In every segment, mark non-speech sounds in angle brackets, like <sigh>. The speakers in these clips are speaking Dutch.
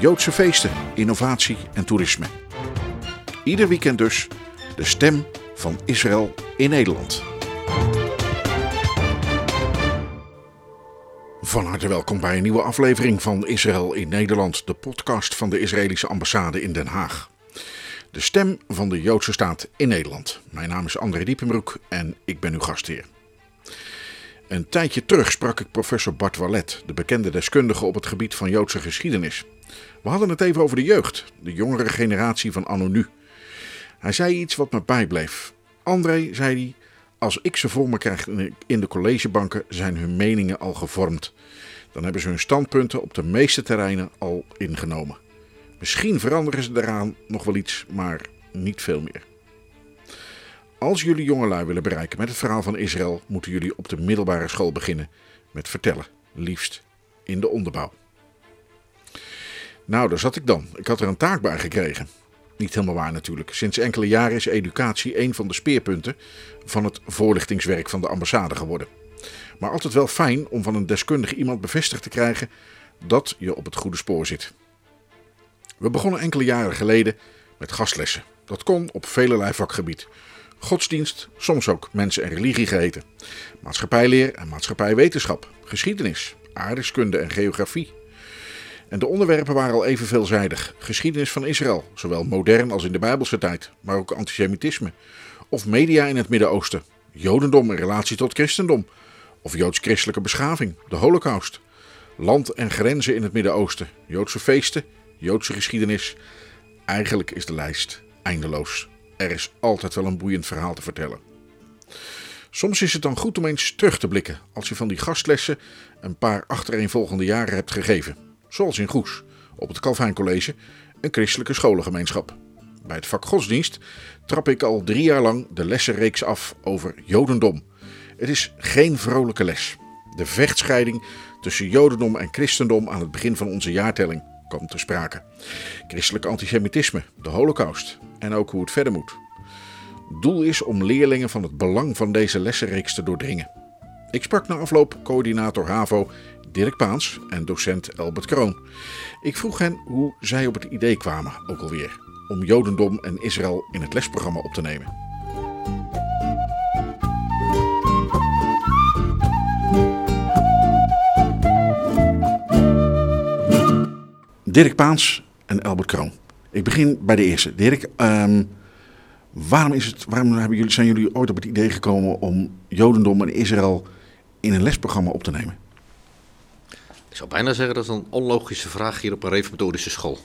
Joodse feesten, innovatie en toerisme. Ieder weekend dus de stem van Israël in Nederland. Van harte welkom bij een nieuwe aflevering van Israël in Nederland, de podcast van de Israëlische ambassade in Den Haag. De stem van de Joodse staat in Nederland. Mijn naam is André Diepenbroek en ik ben uw gastheer. Een tijdje terug sprak ik professor Bart Wallet, de bekende deskundige op het gebied van Joodse geschiedenis. We hadden het even over de jeugd, de jongere generatie van anno nu. Hij zei iets wat me bijbleef. André, zei hij, als ik ze voor me krijg in de collegebanken zijn hun meningen al gevormd. Dan hebben ze hun standpunten op de meeste terreinen al ingenomen. Misschien veranderen ze daaraan nog wel iets, maar niet veel meer. Als jullie jongelui willen bereiken met het verhaal van Israël, moeten jullie op de middelbare school beginnen met vertellen, liefst in de onderbouw. Nou, daar zat ik dan. Ik had er een taak bij gekregen. Niet helemaal waar natuurlijk. Sinds enkele jaren is educatie een van de speerpunten van het voorlichtingswerk van de ambassade geworden. Maar altijd wel fijn om van een deskundige iemand bevestigd te krijgen dat je op het goede spoor zit. We begonnen enkele jaren geleden met gastlessen. Dat kon op velelei vakgebied. Godsdienst, soms ook mensen en religie geheten. Maatschappijleer en maatschappijwetenschap, geschiedenis, aardrijkskunde en geografie. En de onderwerpen waren al even veelzijdig. Geschiedenis van Israël, zowel modern als in de Bijbelse tijd, maar ook antisemitisme. Of media in het Midden-Oosten, Jodendom in relatie tot christendom. Of Joods-christelijke beschaving, de Holocaust. Land en grenzen in het Midden-Oosten, Joodse feesten, Joodse geschiedenis. Eigenlijk is de lijst eindeloos. Er is altijd wel een boeiend verhaal te vertellen. Soms is het dan goed om eens terug te blikken als je van die gastlessen een paar achtereenvolgende jaren hebt gegeven. Zoals in Goes, op het Calvijn College, een christelijke scholengemeenschap. Bij het vak godsdienst trap ik al drie jaar lang de lessenreeks af over Jodendom. Het is geen vrolijke les. De vechtscheiding tussen Jodendom en christendom aan het begin van onze jaartelling kwam te sprake. Christelijk antisemitisme, de holocaust en ook hoe het verder moet. Doel is om leerlingen van het belang van deze lessenreeks te doordringen. Ik sprak na afloop coördinator HAVO Dirk Paans en docent Elbert Kroon. Ik vroeg hen hoe zij op het idee kwamen, ook alweer, om Jodendom en Israël in het lesprogramma op te nemen. Dirk Paans en Elbert Kroon. Ik begin bij de eerste. Dirk, um, waarom, is het, waarom hebben jullie, zijn jullie ooit op het idee gekomen om Jodendom en Israël in een lesprogramma op te nemen? Ik zou bijna zeggen dat is een onlogische vraag hier op een reformatorische school.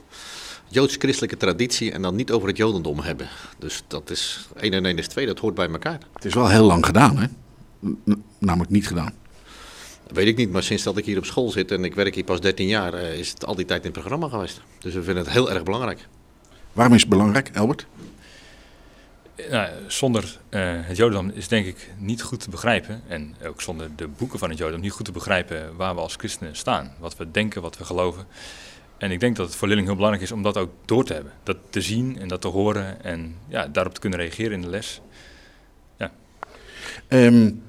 Joods-christelijke traditie en dan niet over het Jodendom hebben. Dus dat is 1 en 1 is 2, dat hoort bij elkaar. Het is wel heel lang gedaan, hè? N namelijk niet gedaan. Dat weet ik niet, maar sinds dat ik hier op school zit en ik werk hier pas 13 jaar, is het al die tijd in het programma geweest. Dus we vinden het heel erg belangrijk. Waarom is het belangrijk, Albert? Nou, zonder uh, het Jodendom is denk ik niet goed te begrijpen, en ook zonder de boeken van het Jodendom niet goed te begrijpen waar we als christenen staan. Wat we denken, wat we geloven. En ik denk dat het voor leerlingen heel belangrijk is om dat ook door te hebben. Dat te zien en dat te horen en ja, daarop te kunnen reageren in de les. Ja. Um,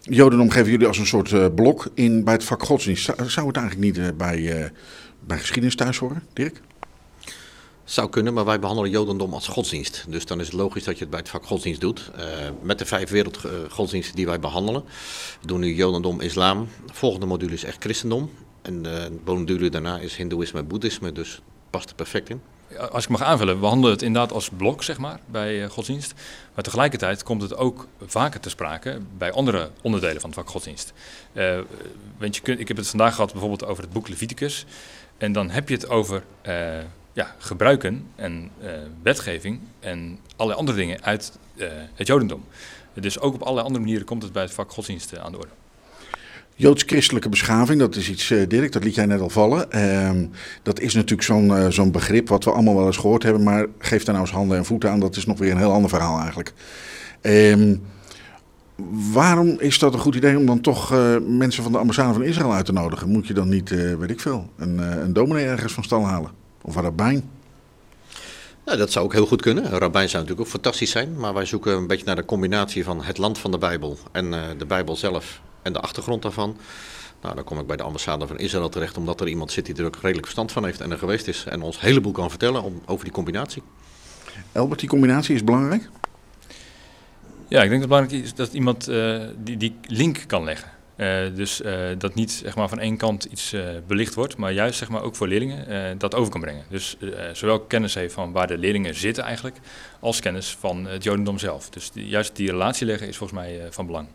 Jodendom geven jullie als een soort uh, blok in bij het vak godsdienst. Zou, het eigenlijk niet uh, bij, bij geschiedenis thuis horen, Dirk? Zou kunnen, maar wij behandelen Jodendom als godsdienst. Dus dan is het logisch dat je het bij het vak godsdienst doet. met de vijf wereldgodsdiensten die wij behandelen. We doen nu Jodendom, Islam. De volgende module is echt christendom. En de module daarna is Hindoeïsme en Boeddhisme. Dus past er perfect in als ik mag aanvullen, we handelen het inderdaad als blok, zeg maar, bij godsdienst. Maar tegelijkertijd komt het ook vaker te sprake bij andere onderdelen van het vak godsdienst. Want je kunt, ik heb het vandaag gehad bijvoorbeeld over het boek Leviticus. En dan heb je het over ja, gebruiken en wetgeving en allerlei andere dingen uit het Jodendom. Dus ook op allerlei andere manieren komt het bij het vak godsdienst aan de orde. Joods-christelijke beschaving, dat is iets, eh, Dirk, dat liet jij net al vallen. Ehm, dat is natuurlijk zo'n eh, zo'n begrip wat we allemaal wel eens gehoord hebben, maar geef daar nou eens handen en voeten aan, dat is nog weer een heel ander verhaal eigenlijk. Ehm, waarom is dat een goed idee om dan toch eh, mensen van de ambassade van Israël uit te nodigen? Moet je dan niet, eh, weet ik veel, een, eh, een dominee ergens van stal halen? Of een rabbijn? Nou, dat zou ook heel goed kunnen. Een rabbijn zou natuurlijk ook fantastisch zijn. Maar wij zoeken een beetje naar de combinatie van het land van de Bijbel en eh, de Bijbel zelf en de achtergrond daarvan. Nou, dan kom ik bij de ambassade van Israël terecht, omdat er iemand zit die er ook redelijk verstand van heeft en er geweest is. En ons een heleboel kan vertellen om, over die combinatie. Elbert, die combinatie is belangrijk? Ja, ik denk dat het belangrijk is dat iemand eh, die, die link kan leggen. Eh, dus eh, dat niet zeg maar, van één kant iets eh, belicht wordt, maar juist zeg maar, ook voor leerlingen dat over kan brengen. Dus zowel kennis heeft van waar de leerlingen zitten eigenlijk, als kennis van het Jodendom zelf. Dus juist die relatie leggen is volgens mij van belang.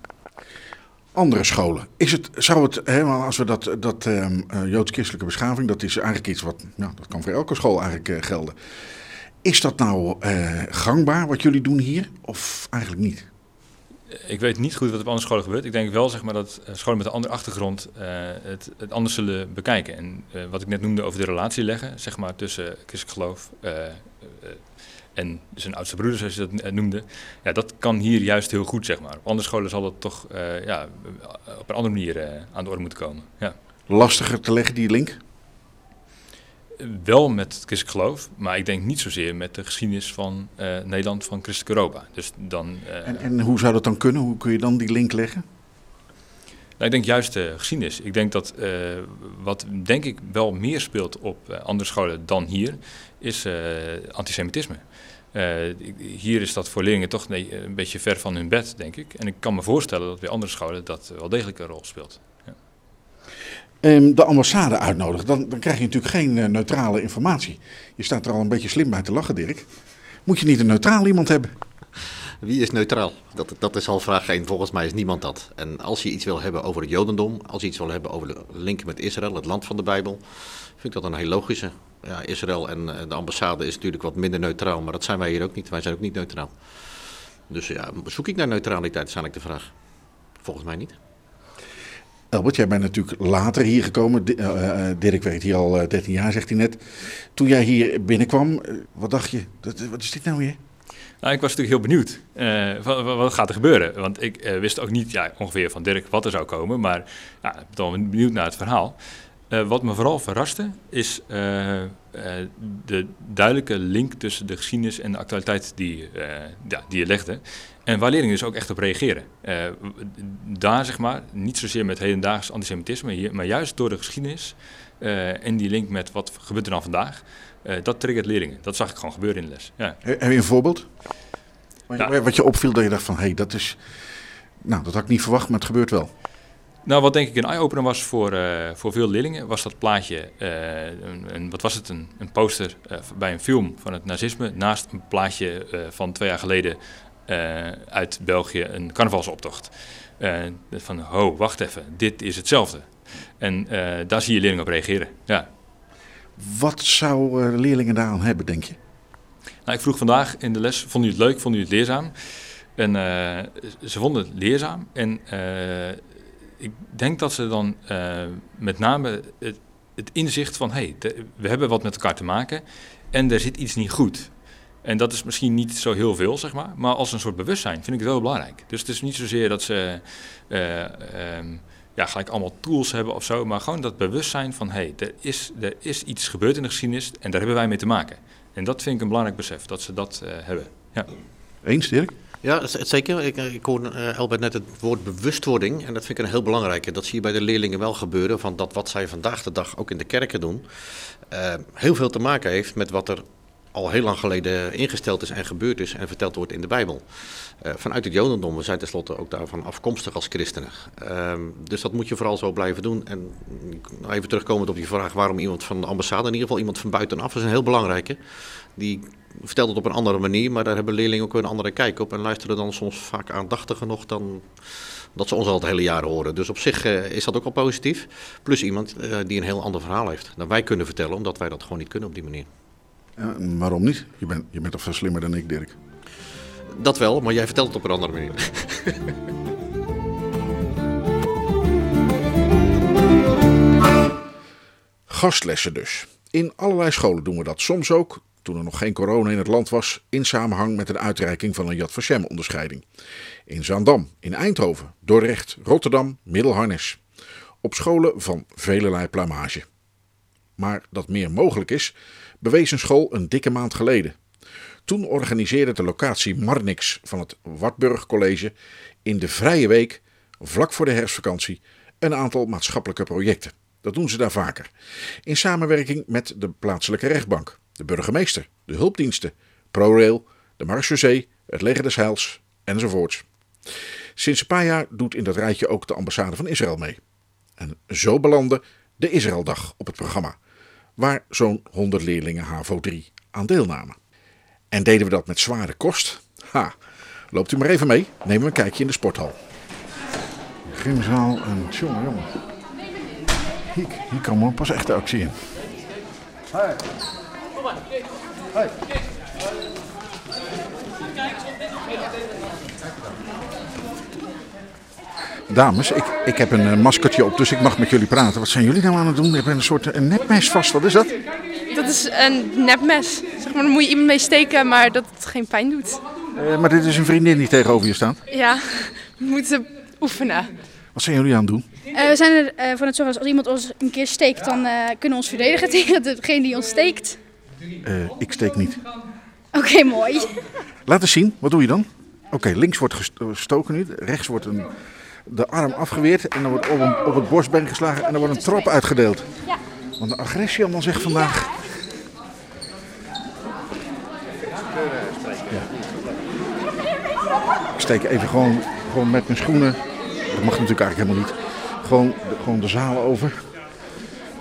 Andere scholen. Is het, zou het, want als we dat, dat ehm, eh, Joods-christelijke beschaving, dat is eigenlijk iets wat, nou, dat kan voor elke school eigenlijk gelden. Is dat nou gangbaar wat jullie doen hier, of eigenlijk niet? Ik weet niet goed wat op andere scholen gebeurt. Ik denk wel zeg maar, dat eh, scholen met een andere achtergrond eh, het, het anders zullen bekijken. En eh, wat ik net noemde over de relatie leggen zeg maar, tussen christelijk geloof en zijn oudste broeder, zoals je dat noemde. Ja, dat kan hier juist heel goed. Zeg maar. Op andere scholen zal dat toch ja, op een andere manier aan de orde moeten komen. Ja. Lastiger te leggen, die link? Wel met het christelijk geloof, maar ik denk niet zozeer met de geschiedenis van eh, Nederland, van christelijk Europa. Dus dan, eh, En, en hoe zou dat dan kunnen? Hoe kun je dan die link leggen? Nou, ik denk juist de geschiedenis. Ik denk dat eh, wat denk ik wel meer speelt op andere scholen dan hier, is antisemitisme. Hier is dat voor leerlingen toch nee, een beetje ver van hun bed, denk ik. En ik kan me voorstellen dat bij andere scholen dat wel degelijk een rol speelt. Ehm, de ambassade uitnodigen, dan, dan krijg je natuurlijk geen eh, neutrale informatie. Je staat er al een beetje slim bij te lachen, Dirk. Moet je niet een neutraal iemand hebben? Wie is neutraal? Dat, dat is al vraag 1. Volgens mij is niemand dat. En als je iets wil hebben over het Jodendom, als je iets wil hebben over de link met Israël, het land van de Bijbel, vind ik dat een heel logische. Ja, Israël en eh, de ambassade is natuurlijk wat minder neutraal, maar dat zijn wij hier ook niet. Wij zijn ook niet neutraal. Dus ja, zoek ik naar neutraliteit, is eigenlijk de vraag. Volgens mij niet. Albert, jij bent natuurlijk later hier gekomen. Di- eh, eh, Dirk werkt hier al eh, 13 jaar, zegt hij net. Toen jij hier binnenkwam, eh, wat dacht je? Wat is dit nou weer? Nou, ik was natuurlijk heel benieuwd. eh, wat, gaat er gebeuren? Want ik eh, wist ook niet ja, ongeveer van Dirk wat er zou komen. Maar ik ben benieuwd naar het verhaal. Eh, wat me vooral verraste is eh, eh, de duidelijke link tussen de geschiedenis en de actualiteit die, eh, ja, die je legde. En waar leerlingen dus ook echt op reageren. Eh, daar zeg maar, niet zozeer met hedendaags antisemitisme, hier, maar juist door de geschiedenis eh, en die link met wat gebeurt er dan vandaag. eh, dat triggert leerlingen. Dat zag ik gewoon gebeuren in de les. Ja. He- Heb je een voorbeeld? Wat je, Ja. wat je opviel dat je dacht van, hé, hey, dat is... Nou, dat had ik niet verwacht, maar het gebeurt wel. Nou, wat denk ik een eye-opener was voor, voor veel leerlingen, was dat plaatje, een, een- wat was het, een, een poster bij een film van het nazisme, naast een plaatje van twee jaar geleden uit België, een carnavalsoptocht. Eh, van, ho, wacht even, dit is hetzelfde. En eh, daar zie je leerlingen op reageren, ja. Wat zou eh, leerlingen daaraan hebben, denk je? Nou, ik vroeg vandaag in de les, vonden jullie het leuk, vonden jullie het leerzaam? En eh, ze vonden het leerzaam. En eh, ik denk dat ze dan eh, met name het, het inzicht van... hé, hey, we hebben wat met elkaar te maken en er zit iets niet goed. En dat is misschien niet zo heel veel, zeg maar. Maar als een soort bewustzijn vind ik het wel belangrijk. Dus het is niet zozeer dat ze eh, ehm, ja, gelijk allemaal tools hebben of zo... maar gewoon dat bewustzijn van... hé, hey, er, is, er is iets gebeurd in de geschiedenis en daar hebben wij mee te maken. En dat vind ik een belangrijk besef, dat ze dat eh, hebben. Ja. Eens, Dirk? Ja, zeker. Ik, eh, ik hoor eh, Albert net het woord bewustwording. En dat vind ik een heel belangrijke. Dat zie je bij de leerlingen wel gebeuren. Van dat wat zij vandaag de dag ook in de kerken doen. heel veel te maken heeft met wat er al heel lang geleden ingesteld is en gebeurd is en verteld wordt in de Bijbel. Eh, vanuit het Jodendom, we zijn tenslotte ook daarvan afkomstig als christenen. Ehm, dus dat moet je vooral zo blijven doen. En mm, even terugkomend op die vraag waarom iemand van de ambassade, in ieder geval iemand van buitenaf, is een heel belangrijke. Die vertelt het op een andere manier, maar daar hebben leerlingen ook een andere kijk op en luisteren dan soms vaak aandachtiger nog dan dat ze ons al het hele jaar horen. Dus op zich eh, is dat ook al positief. Plus iemand eh, die een heel ander verhaal heeft dan wij kunnen vertellen, omdat wij dat gewoon niet kunnen op die manier. Ja, waarom niet? Je bent, je bent toch veel slimmer dan ik, Dirk? Dat wel, maar jij vertelt het op een andere manier. <laughs> Gastlessen dus. In allerlei scholen doen we dat. Soms ook, toen er nog geen corona in het land was, in samenhang met een uitreiking van een Yad Vashem onderscheiding. In Zaandam, in Eindhoven, Dordrecht, Rotterdam, Middelharnis. Op scholen van velelei plamage. Maar dat meer mogelijk is, bewees een school een dikke maand geleden. Toen organiseerde de locatie Marnix van het Wartburg College in de vrije week, vlak voor de herfstvakantie, een aantal maatschappelijke projecten. Dat doen ze daar vaker. In samenwerking met de plaatselijke rechtbank, de burgemeester, de hulpdiensten, ProRail, de Marechaussee, het Leger des Heils enzovoorts. Sinds een paar jaar doet in dat rijtje ook de ambassade van Israël mee. En zo belandde de Israëldag op het programma, waar zo'n 100 leerlingen HAVO 3 aan deelnamen. En deden we dat met zware kost? Ha, loopt u maar even mee, nemen we een kijkje in de sporthal. Gymzaal en jongen, jongen. Hier, hier kan we pas echt de actie in. Dames, ik, ik heb een eh, maskertje op, dus ik mag met jullie praten. Wat zijn jullie nou aan het doen? Ik heb een soort eh, een nepmes vast. Wat is dat? Dat is een nepmes. Zeg maar, daar moet je iemand mee steken, maar dat het geen pijn doet. Eh, maar dit is een vriendin die tegenover je staat. Ja, we moeten oefenen. Wat zijn jullie aan het doen? Eh, we zijn er eh, van het zorgen als als iemand ons een keer steekt, dan eh, kunnen we ons verdedigen <laughs> tegen degene die ons steekt. Eh, ik steek niet. Oké, mooi. Laat eens zien, wat doe je dan? Oké, links wordt gest- gestoken nu, rechts wordt een, de arm afgeweerd en dan wordt op, een, op het borstbeen geslagen en dan wordt een trap uitgedeeld. Want de agressie allemaal zegt vandaag. Ja. Ik steek even gewoon, gewoon met mijn schoenen, dat mag natuurlijk eigenlijk helemaal niet, gewoon, de- gewoon de zaal over.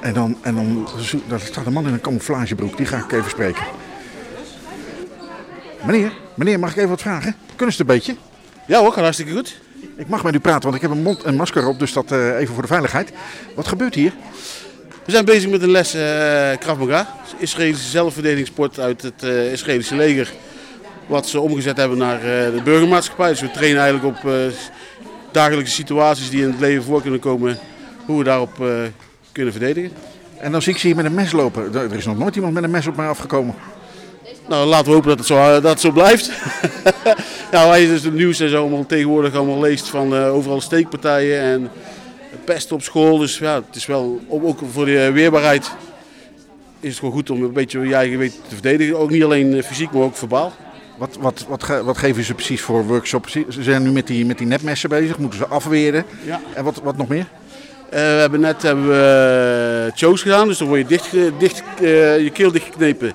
En dan, en dan daar staat een man in een camouflagebroek, die ga ik even spreken. Meneer, meneer, mag ik even wat vragen? Kunnen ze het een beetje? Ja hoor, gaat hartstikke goed. Ik mag met u praten, want ik heb een mond en masker op, dus dat eh, even voor de veiligheid. Wat gebeurt hier? We zijn bezig met een les eh Krav Maga. Israëlische zelfverdedigingssport uit het eh, Israëlische leger. Wat ze omgezet hebben naar de burgermaatschappij. Dus we trainen eigenlijk op dagelijkse situaties die in het leven voor kunnen komen. Hoe we daarop kunnen verdedigen. En dan zie ik ze hier met een mes lopen. Er is nog nooit iemand met een mes op mij afgekomen. Nou, laten we hopen dat het zo, dat het zo blijft. <laughs> ja, als je dus het nieuws en zo allemaal tegenwoordig allemaal leest van eh, overal steekpartijen en pest op school. Dus ja, het is wel, ook voor de weerbaarheid is het gewoon goed om een beetje je eigen weten te verdedigen. Ook niet alleen eh, fysiek, maar ook verbaal. Wat, wat, wat, ge- wat geven ze precies voor workshops? Ze zijn nu met die, met die nepmessen bezig, moeten ze afweren. Ja. En wat, wat nog meer? Eh, we hebben net hebben we, eh, shows gedaan, dus dan word je dicht, dicht, eh, je keel dichtgeknepen.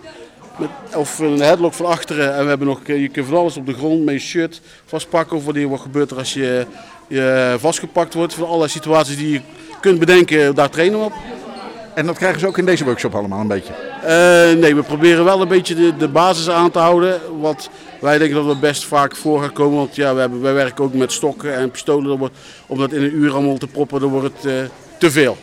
Met, of een headlock van achteren. En we hebben nog, je kunt van alles op de grond met je shirt vastpakken. Of wat gebeurt er als je, je vastgepakt wordt. Van alle situaties die je kunt bedenken, daar trainen we op. En dat krijgen ze ook in deze workshop allemaal een beetje. Eh, nee, we proberen wel een beetje de, de basis aan te houden. Wat wij denken dat we best vaak voor gaan komen. Want ja, we hebben, wij werken ook met stokken en pistolen. Om dat in een uur allemaal te proppen, dan wordt het eh, te veel.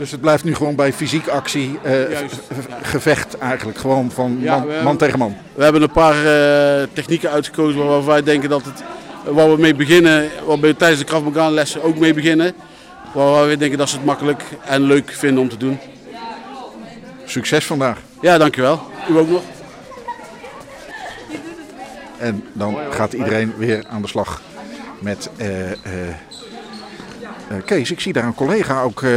Dus het blijft nu gewoon bij fysiek actie, eh, Juist. gevecht eigenlijk. Gewoon van Ja, man, we- man tegen man. We hebben een paar eh, technieken uitgekozen waar wij denken dat het, waar we mee beginnen, waar we tijdens de Krav lessen ook mee beginnen. Waar wij denken dat ze het makkelijk en leuk vinden om te doen. Succes vandaag. Ja, dankjewel. U ook nog. En dan gaat iedereen weer aan de slag met eh, Kees. Ik zie daar een collega ook, eh,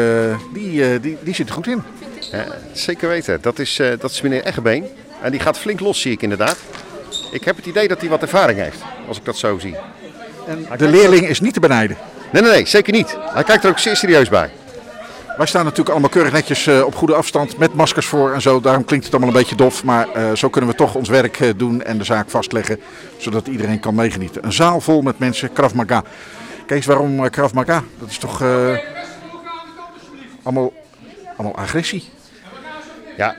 die, eh, die, die zit er goed in. Ja, zeker weten. Dat is, eh, dat is meneer Eggebeen. En die gaat flink los, zie ik inderdaad. Ik heb het idee dat hij wat ervaring heeft, als ik dat zo zie. En de leerling is niet te benijden. Nee, nee, nee, zeker niet. Hij kijkt er ook zeer serieus bij. Wij staan natuurlijk allemaal keurig netjes eh, op goede afstand met maskers voor en zo. Daarom klinkt het allemaal een beetje dof. Maar eh, zo kunnen we toch ons werk eh, doen en de zaak vastleggen. Zodat iedereen kan meegenieten. Een zaal vol met mensen, Krav Maga. Kees, waarom eh, Krav Maga? Dat is toch eh, allemaal, allemaal agressie? Ja,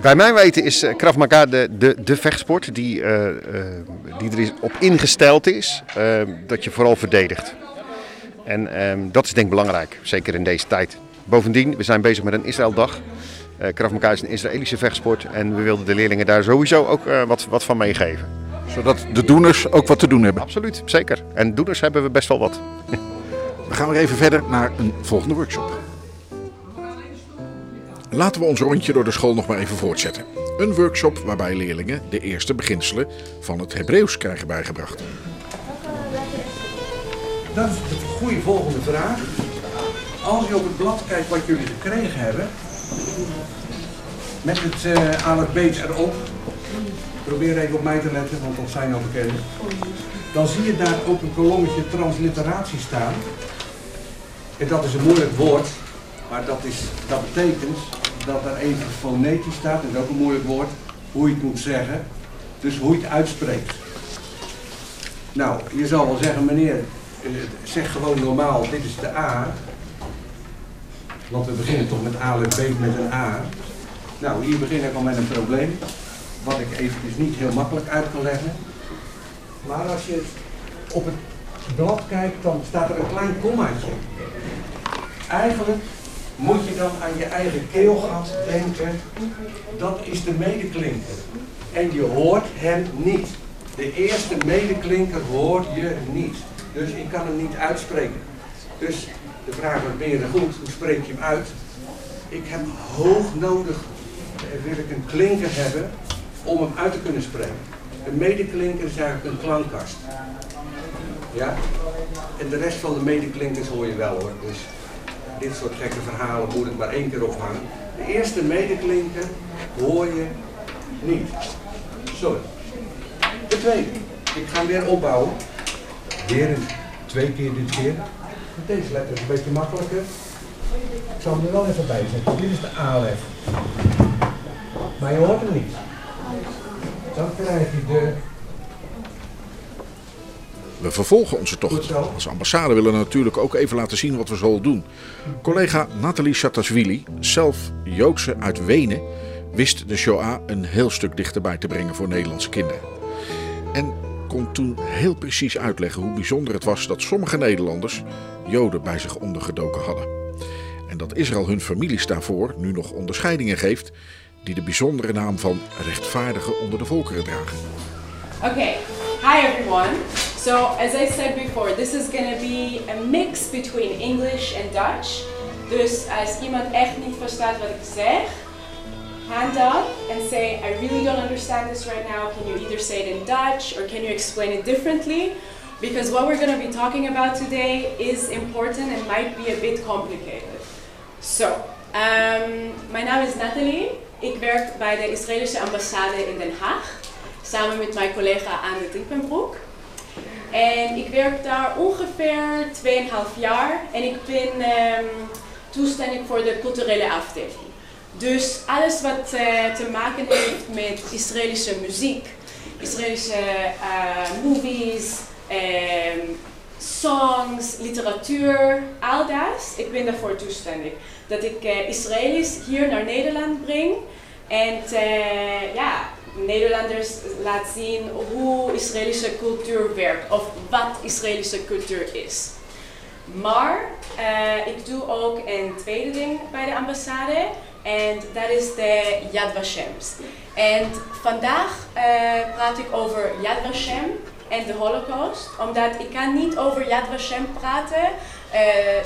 bij mijn weten is eh, Krav Maga de, de, de vechtsport die, eh, eh, die er is op ingesteld is. dat je vooral verdedigt. En ehm, dat is denk ik belangrijk, zeker in deze tijd. Bovendien, we zijn bezig met een Israëldag. Eh Krav Maga is een Israëlische vechtsport en we wilden de leerlingen daar sowieso ook eh, wat, wat van meegeven. Zodat de doeners ook wat te doen hebben. Absoluut, zeker. En doeners hebben we best wel wat. <laughs> We gaan weer even verder naar een volgende workshop. Laten we ons rondje door de school nog maar even voortzetten. Een workshop waarbij leerlingen de eerste beginselen van het Hebreeuws krijgen bijgebracht. Dat is de goede volgende vraag. Als je op het blad kijkt wat jullie gekregen hebben, met het uh, aan het beet erop, probeer even op mij te letten, want dat zijn al bekend. Dan zie je daar ook een kolommetje transliteratie staan. En dat is een moeilijk woord, maar dat, is, dat betekent dat er even fonetisch staat, dat is ook een moeilijk woord, hoe je het moet zeggen. Dus hoe je het uitspreekt. Nou, je zal wel zeggen, meneer, eh, zeg gewoon normaal, dit is de A. Want we beginnen toch met A B met een A. Nou, hier begin ik al met een probleem. Wat ik eventjes niet heel makkelijk uit kan leggen. Maar als je op het blad kijkt, dan staat er een klein kommaatje. Eigenlijk moet je dan aan je eigen keelgat denken. Dat is de medeklinker. En je hoort hem niet. De eerste medeklinker hoor je niet. Dus ik kan hem niet uitspreken. Dus de vraag wordt, ben je er goed? Hoe spreek je hem uit? Ik heb hoog nodig, eh, wil ik een klinker hebben om hem uit te kunnen spreken. Een medeklinker is eigenlijk een klankkast. Ja? En de rest van de medeklinkers hoor je wel hoor. Dus dit soort gekke verhalen moet ik maar één keer ophangen. De eerste medeklinker hoor je niet. Sorry. De tweede. Ik ga hem weer opbouwen. Weer twee keer dit keer. Deze letter is een beetje makkelijker. Ik zal hem er wel even bij zetten. Dit is de alef. Maar je hoort hem niet. Dan krijg je de We vervolgen onze tocht. Als ambassade willen we natuurlijk ook even laten zien wat we zoal doen. Collega Nathalie Chatashvili, zelf Joodse uit Wenen, wist de Shoah een heel stuk dichterbij te brengen voor Nederlandse kinderen. En kon toen heel precies uitleggen hoe bijzonder het was dat sommige Nederlanders Joden bij zich ondergedoken hadden. En dat Israël hun families daarvoor nu nog onderscheidingen geeft die de bijzondere naam van rechtvaardige onder de volkeren dragen. Okay, hi everyone. So, as I said before, this is going to be a mix between English and Dutch. Dus als iemand echt niet verstaat wat ik zeg, hand up and say, I really don't understand this right now. Can you either say it in Dutch or can you explain it differently? Because what we're going to be talking about today is important and might be a bit complicated. So, um, mijn naam is Nathalie. Ik werk bij de Israëlische ambassade in Den Haag. Samen met mijn collega Anne Diepenbroek. En ik werk daar ongeveer 2,5 jaar. En ik ben um, voor de culturele afdeling. Dus alles wat uh, te maken heeft met Israëlische muziek, Israëlische uh, movies, um, songs, literatuur, al dat. Ik ben daarvoor toestandig. Dat ik uh, Israëli's hier naar Nederland breng. En ja, Nederlanders laat zien hoe Israëlische cultuur werkt of wat Israëlische cultuur is. Maar uh, ik doe ook een tweede ding bij de ambassade en dat is de Yad Vashems. En vandaag praat ik over Yad Vashem en de Holocaust, omdat ik kan niet over Yad Vashem praten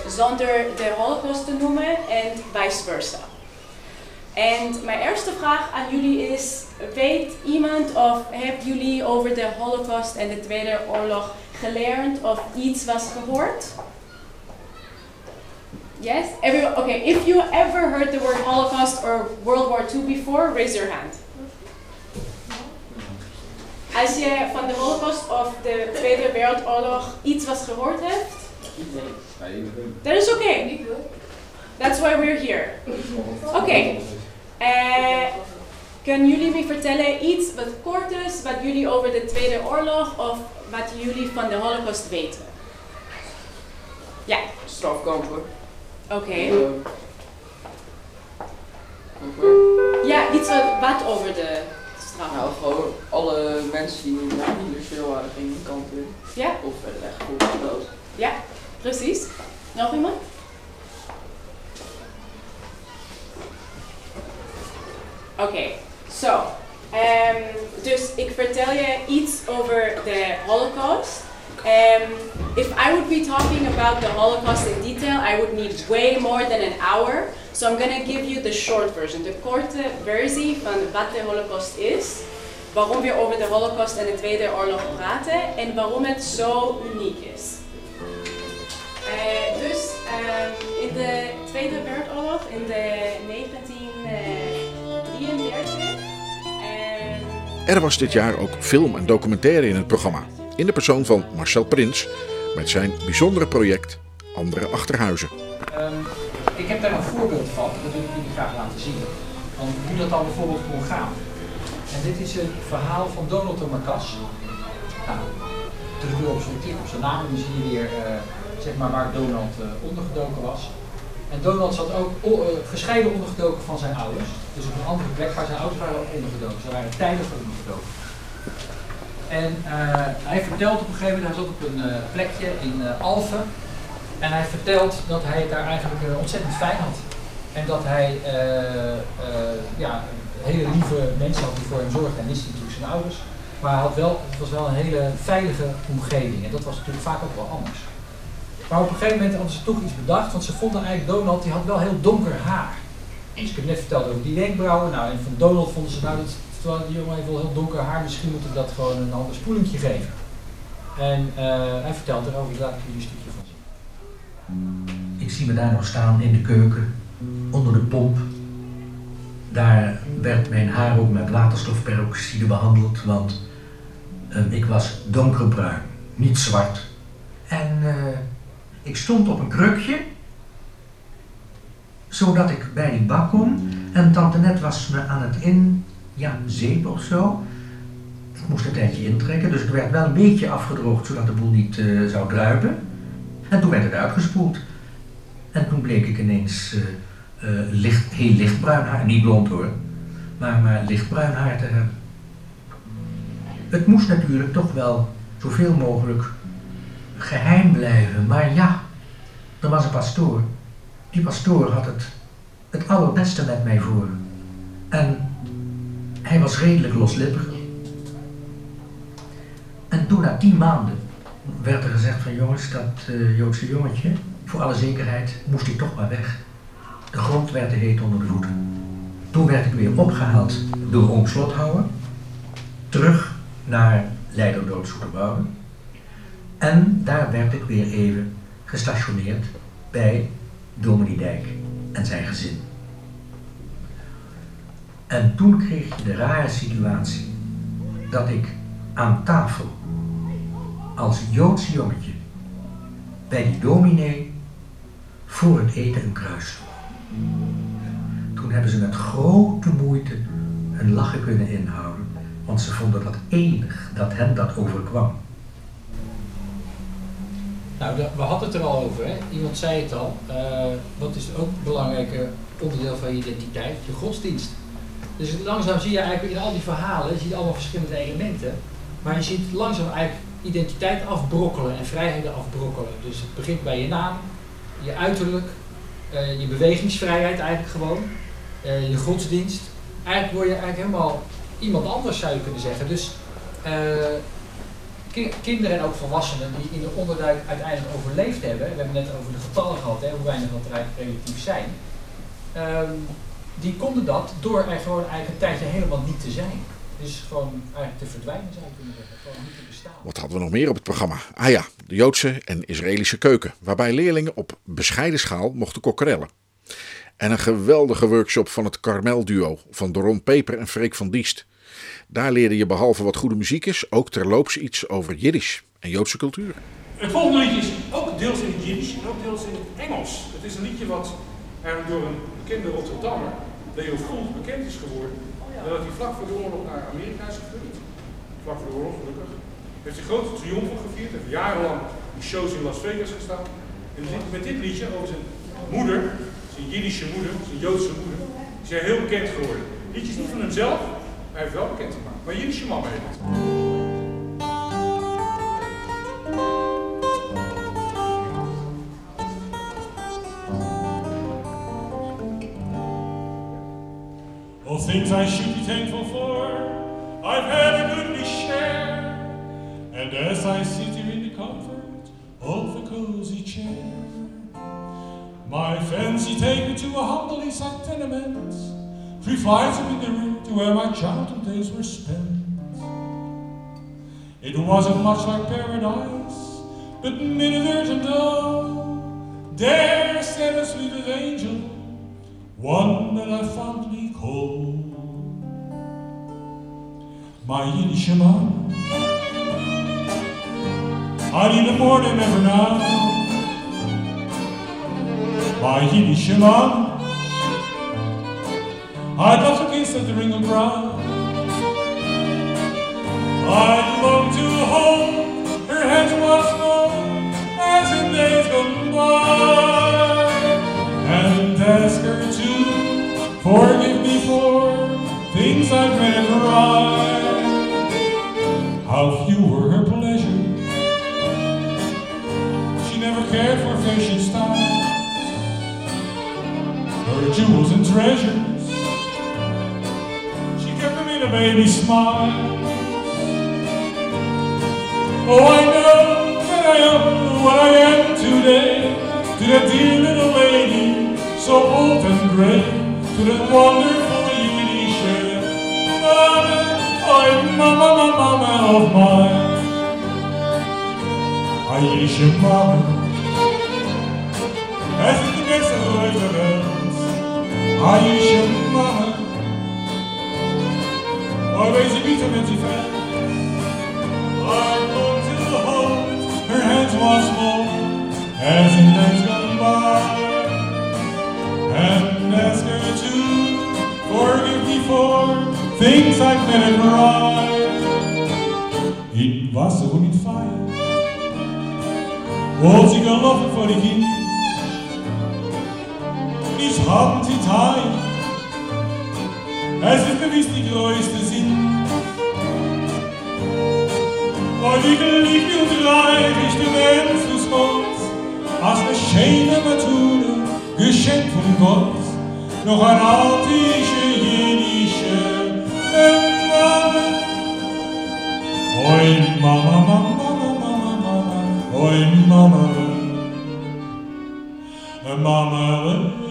zonder de Holocaust te noemen en vice versa. En mijn eerste vraag aan jullie is, weet iemand of hebben jullie over de Holocaust en de Tweede Oorlog geleerd of iets was gehoord? Yes? Everyone, okay, if you ever heard the word Holocaust or World War II before, raise your hand. Als je van de Holocaust of de Tweede Wereldoorlog iets was gehoord hebt, that is okay. That's why we're here. Oké. Okay. Uh, kunnen jullie me vertellen iets wat kort is, wat jullie over de Tweede Oorlog of wat jullie van de Holocaust weten? Ja. Strafkampen. Oké. Okay. Ja, iets wat, wat over de straf? Nou, gewoon alle mensen die naar industrieel waren gingen in. Ja. Of werden weggevoerd dood. Ja, precies. Nog iemand? Oké, okay. so, um, dus ik vertel je iets over de Holocaust. Um, if I would be talking about the Holocaust in detail, I would need way more than an hour. So I'm gonna give you the short version, de korte versie van wat de Holocaust is, waarom we over de Holocaust en de Tweede Oorlog praten en waarom het zo uniek is. Eh, dus ehm, in de Tweede Wereldoorlog, in de 1933, en Er was dit jaar ook film en documentaire in het programma. In de persoon van Marcel Prins met zijn bijzondere project Andere Achterhuizen. Ehm, ik heb daar een voorbeeld van, dat wil ik jullie graag laten zien. Van hoe dat dan bijvoorbeeld kon gaan. En dit is het verhaal van Donald de Marcas. Nou, terug op zijn klik op zijn naam, dan zie je weer eh, zeg maar waar Donald eh, ondergedoken was. En Donald zat ook eh, gescheiden ondergedoken van zijn ouders. Dus op een andere plek waar zijn ouders waren ondergedoken. Ze waren tijdelijk ondergedoken. En eh, hij vertelt op een gegeven moment, hij zat op een plekje in eh, Alphen. En hij vertelt dat hij het daar eigenlijk ontzettend fijn had. En dat hij ja, hele lieve mensen had die voor hem zorgden. En wist natuurlijk zijn ouders. Maar had wel, het was wel een hele veilige omgeving. En dat was natuurlijk vaak ook wel anders. Maar op een gegeven moment hadden ze toch iets bedacht. Want ze vonden eigenlijk Donald, die had wel heel donker haar. Dus ik heb net verteld over die wenkbrauwen. Nou, en van Donald vonden ze nou, dat, terwijl die jongen heeft wel heel donker haar. Misschien moet ik dat gewoon een ander spoelingje geven. En eh, hij vertelt erover, daar laat ik jullie een stukje van zien. Ik zie me daar nog staan in de keuken, onder de pomp. Daar werd mijn haar ook met waterstofperoxide behandeld, want eh, ik was donkerbruin, niet zwart. En eh, ik stond op een krukje, zodat ik bij die bak kon. En tante Net was me aan het in, ja, zeep of zo. Ik moest een tijdje intrekken, dus ik werd wel een beetje afgedroogd, zodat de boel niet eh, zou druipen. En toen werd het uitgespoeld. En toen bleek ik ineens eh, eh, licht, heel lichtbruin haar, niet blond hoor, maar, maar lichtbruin haar te hebben. Het moest natuurlijk toch wel zoveel mogelijk geheim blijven, maar ja, er was een pastoor. Die pastoor had het, het allerbeste met mij voor. En hij was redelijk loslippig. En toen na tien maanden werd er gezegd van jongens, dat eh, Joodse jongetje, voor alle zekerheid moest hij toch maar weg. De grond werd te heet onder de voeten. Toen werd ik weer opgehaald door oom Slothouwer, terug naar Leiderdood Soeterwoude. En daar werd ik weer even gestationeerd bij Dominee Dijk en zijn gezin. En toen kreeg je de rare situatie dat ik aan tafel als Joods jongetje bij die dominee voor het eten een kruis sloeg. Toen hebben ze met grote moeite hun lachen kunnen inhouden, want ze vonden dat enig dat hen dat overkwam. Nou, we hadden het er al over, hè? iemand zei het al. Eh, wat is ook een belangrijk onderdeel van je identiteit? Je godsdienst. Dus langzaam zie je eigenlijk in al die verhalen, zie je allemaal verschillende elementen. Maar je ziet langzaam eigenlijk identiteit afbrokkelen en vrijheden afbrokkelen. Dus het begint bij je naam, je uiterlijk, eh, je bewegingsvrijheid eigenlijk gewoon, eh, je godsdienst. Eigenlijk word je eigenlijk helemaal iemand anders zou je kunnen zeggen. Dus eh, ki- kinderen en ook volwassenen die in de onderduik uiteindelijk overleefd hebben, we hebben net over de getallen gehad, hè, hoe weinig dat er eigenlijk relatief zijn, ehm, die konden dat door er gewoon eigenlijk een tijdje helemaal niet te zijn. Dus gewoon eigenlijk te verdwijnen je kunnen zeggen, gewoon niet bestaan. Wat hadden we nog meer op het programma? Ah ja, de Joodse en Israëlische keuken, waarbij leerlingen op bescheiden schaal mochten kokkerellen. En een geweldige workshop van het Karmel-duo van Doron Peper en Freek van Diest. Daar leerde je behalve wat goede muziek is, ook terloops iets over Jiddisch en Joodse cultuur. Het volgende liedje is ook deels in het Jiddisch en ook deels in het Engels. Het is een liedje wat door een bekende Rotterdammer, Leo Voelt, bekend is geworden. Nadat hij vlak voor de oorlog naar Amerika is gevlucht. Vlak voor de oorlog, gelukkig. Heeft hij grote triomfen gevierd. Heeft jarenlang in shows in Las Vegas gestaan. En met dit liedje over zijn moeder, zijn Jiddische moeder, zijn Joodse moeder, is hij heel bekend geworden. Het liedje is niet van hemzelf, All things I should be thankful for, I've had a goodly share. And as I sit here in the comfort of a cozy chair, My fancy take me to a east side tenement, three flights up in the to where my childhood days were spent. It wasn't much like paradise, but mid and uh, dull. There sat a sweet angel, one that I fondly call my Yiddish mom. I need more than ever now. My Yiddish. I'd love to kiss the ring of brow. I'd long to hold her hands once more as in days gone by and ask her to forgive me for things I've made her right. How few were her pleasures. She never cared for fashion style. Her jewels and treasures. A baby smile. Oh, I know that I am what I am today. To that dear little lady, so old and gray. To that wonderful Yiddish mama, oh, mama, mama, mama of mine. A Yiddish mama, as the best of the residents. A Yiddish mama, always a of anti-fan. I long to hold her hands once more as in days gone by and ask her to forgive me for things I've her right. It was so niet fire. Wat ik geloven voor die kind. Ich haben sie Zeit. Es ist gewiss die größte Weil ich lieb und reich ich den Endlos Gott, als eine schöne Natur, Geschenk von Gott, noch ein altische, jüdische Mama. Oi, Mama, Mama, Mama, Mama, Mama, oi, Mama, Mama, of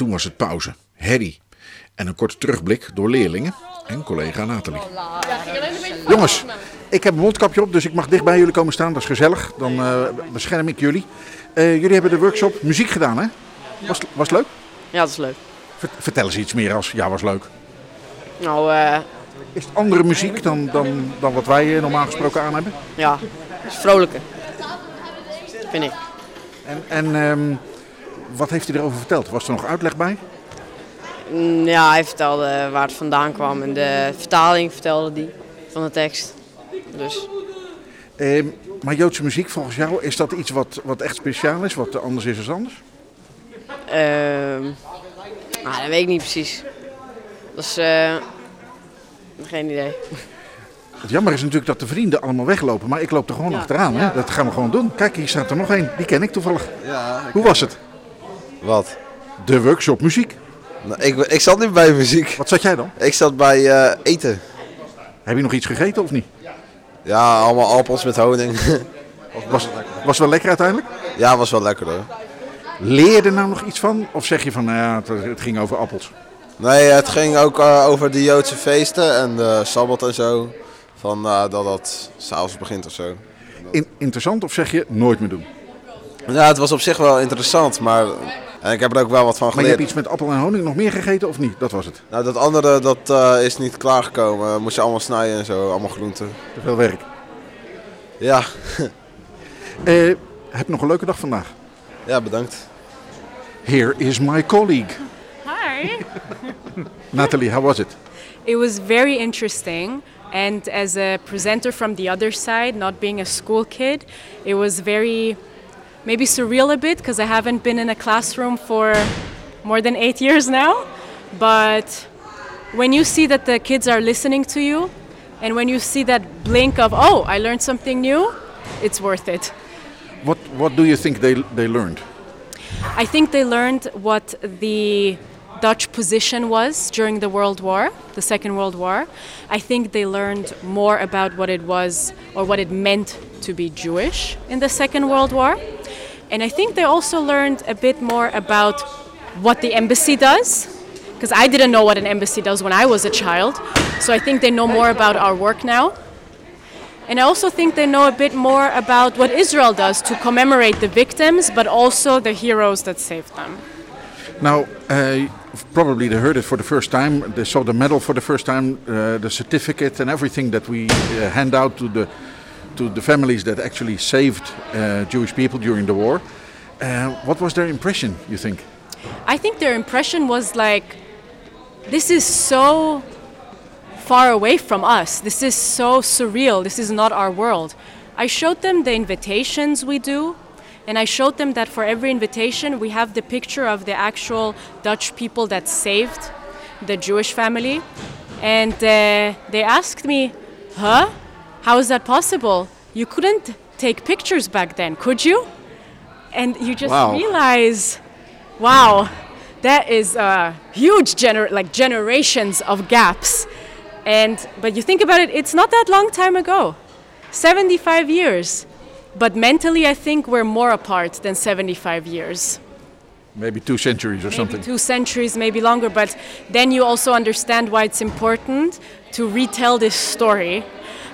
toen was het pauze, herrie en een korte terugblik door leerlingen en collega Nathalie. Jongens, ik heb een mondkapje op, dus ik mag dicht bij jullie komen staan. Dat is gezellig, dan eh, bescherm ik jullie. Eh, jullie hebben de workshop muziek gedaan, hè? Was, was het leuk? Ja, dat is leuk. Ver- vertel eens iets meer als ja, was leuk. Nou, eh, Is het andere muziek dan, dan, dan wat wij eh, normaal gesproken aan hebben? ja, het is vrolijker. Vind ik. En, en ehm, wat heeft hij erover verteld? Was er nog uitleg bij? Mm, Ja, hij vertelde waar het vandaan kwam en de vertaling vertelde die van de tekst. Dus Ehm, maar Joodse muziek, volgens jou, is dat iets wat, wat echt speciaal is, wat anders is dan anders? ehm nou, dat weet ik niet precies. Dat is eh, geen idee. Het jammer is natuurlijk dat de vrienden allemaal weglopen, maar ik loop er gewoon achteraan. Hè? Dat gaan we gewoon doen. Kijk, hier staat er nog één. Die ken ik toevallig. Ja, Hoe was het? Wat? De workshop muziek. Nou, ik, ik zat niet bij muziek. Wat zat jij dan? Ik zat bij eh, eten. Heb je nog iets gegeten of niet? Ja, allemaal appels met honing. <laughs> Was, was het wel lekker uiteindelijk? Ja, was wel lekker hoor. Leer je er nou nog iets van? Of zeg je van, nou ja, het, het ging over appels? Nee, het ging ook eh, over de Joodse feesten en de Sabbat en zo. Van eh, dat dat s'avonds begint of zo. In, interessant of zeg je nooit meer doen? Ja, het was op zich wel interessant, maar en ik heb er ook wel wat van Maar je geleerd. hebt iets met appel en honing nog meer gegeten of niet? Dat was het. Nou, dat andere dat, eh, is niet klaargekomen. Moest je allemaal snijden en zo, allemaal groenten. Te veel werk. Ja. <laughs> Eh, heb je nog een leuke dag vandaag? Ja, bedankt. Here is my colleague. Hi. <laughs> Natalie, how was it? It was very interesting. And as a presenter from the other side, not being a school kid, it was very maybe surreal a bit because I haven't been in a classroom for more than eight years now. But when you see that the kids are listening to you, and when you see that blink of, oh, I learned something new, it's worth it. What What do you think they they learned? I think they learned what the Dutch position was during the World War, the Second World War. I think they learned more about what it was or what it meant to be Jewish in the Second World War. And I think they also learned a bit more about what the embassy does. Because I didn't know what an embassy does when I was a child. So I think they know more about our work now. And I also think they know a bit more about what Israel does to commemorate the victims, but also the heroes that saved them. Now, uh, probably they heard it for the first time. They saw the medal for the first time, uh, the certificate, and everything that we uh, hand out to the to the families that actually saved uh, Jewish people during the war. Uh, what was their impression? You think? I think their impression was like, this is so far away from us. This is so surreal. This is not our world. I showed them the invitations we do, and I showed them that for every invitation, we have the picture of the actual Dutch people that saved the Jewish family. And uh, they asked me, huh? How is that possible? You couldn't take pictures back then, could you? And you just Wow. realize, wow, that is a huge gener- like generations of gaps. And but you think about it, it's not that long time ago, 75 years. But mentally, I think we're more apart than 75 years. Maybe two centuries or something. Two centuries, maybe longer. But then you also understand why it's important to retell this story.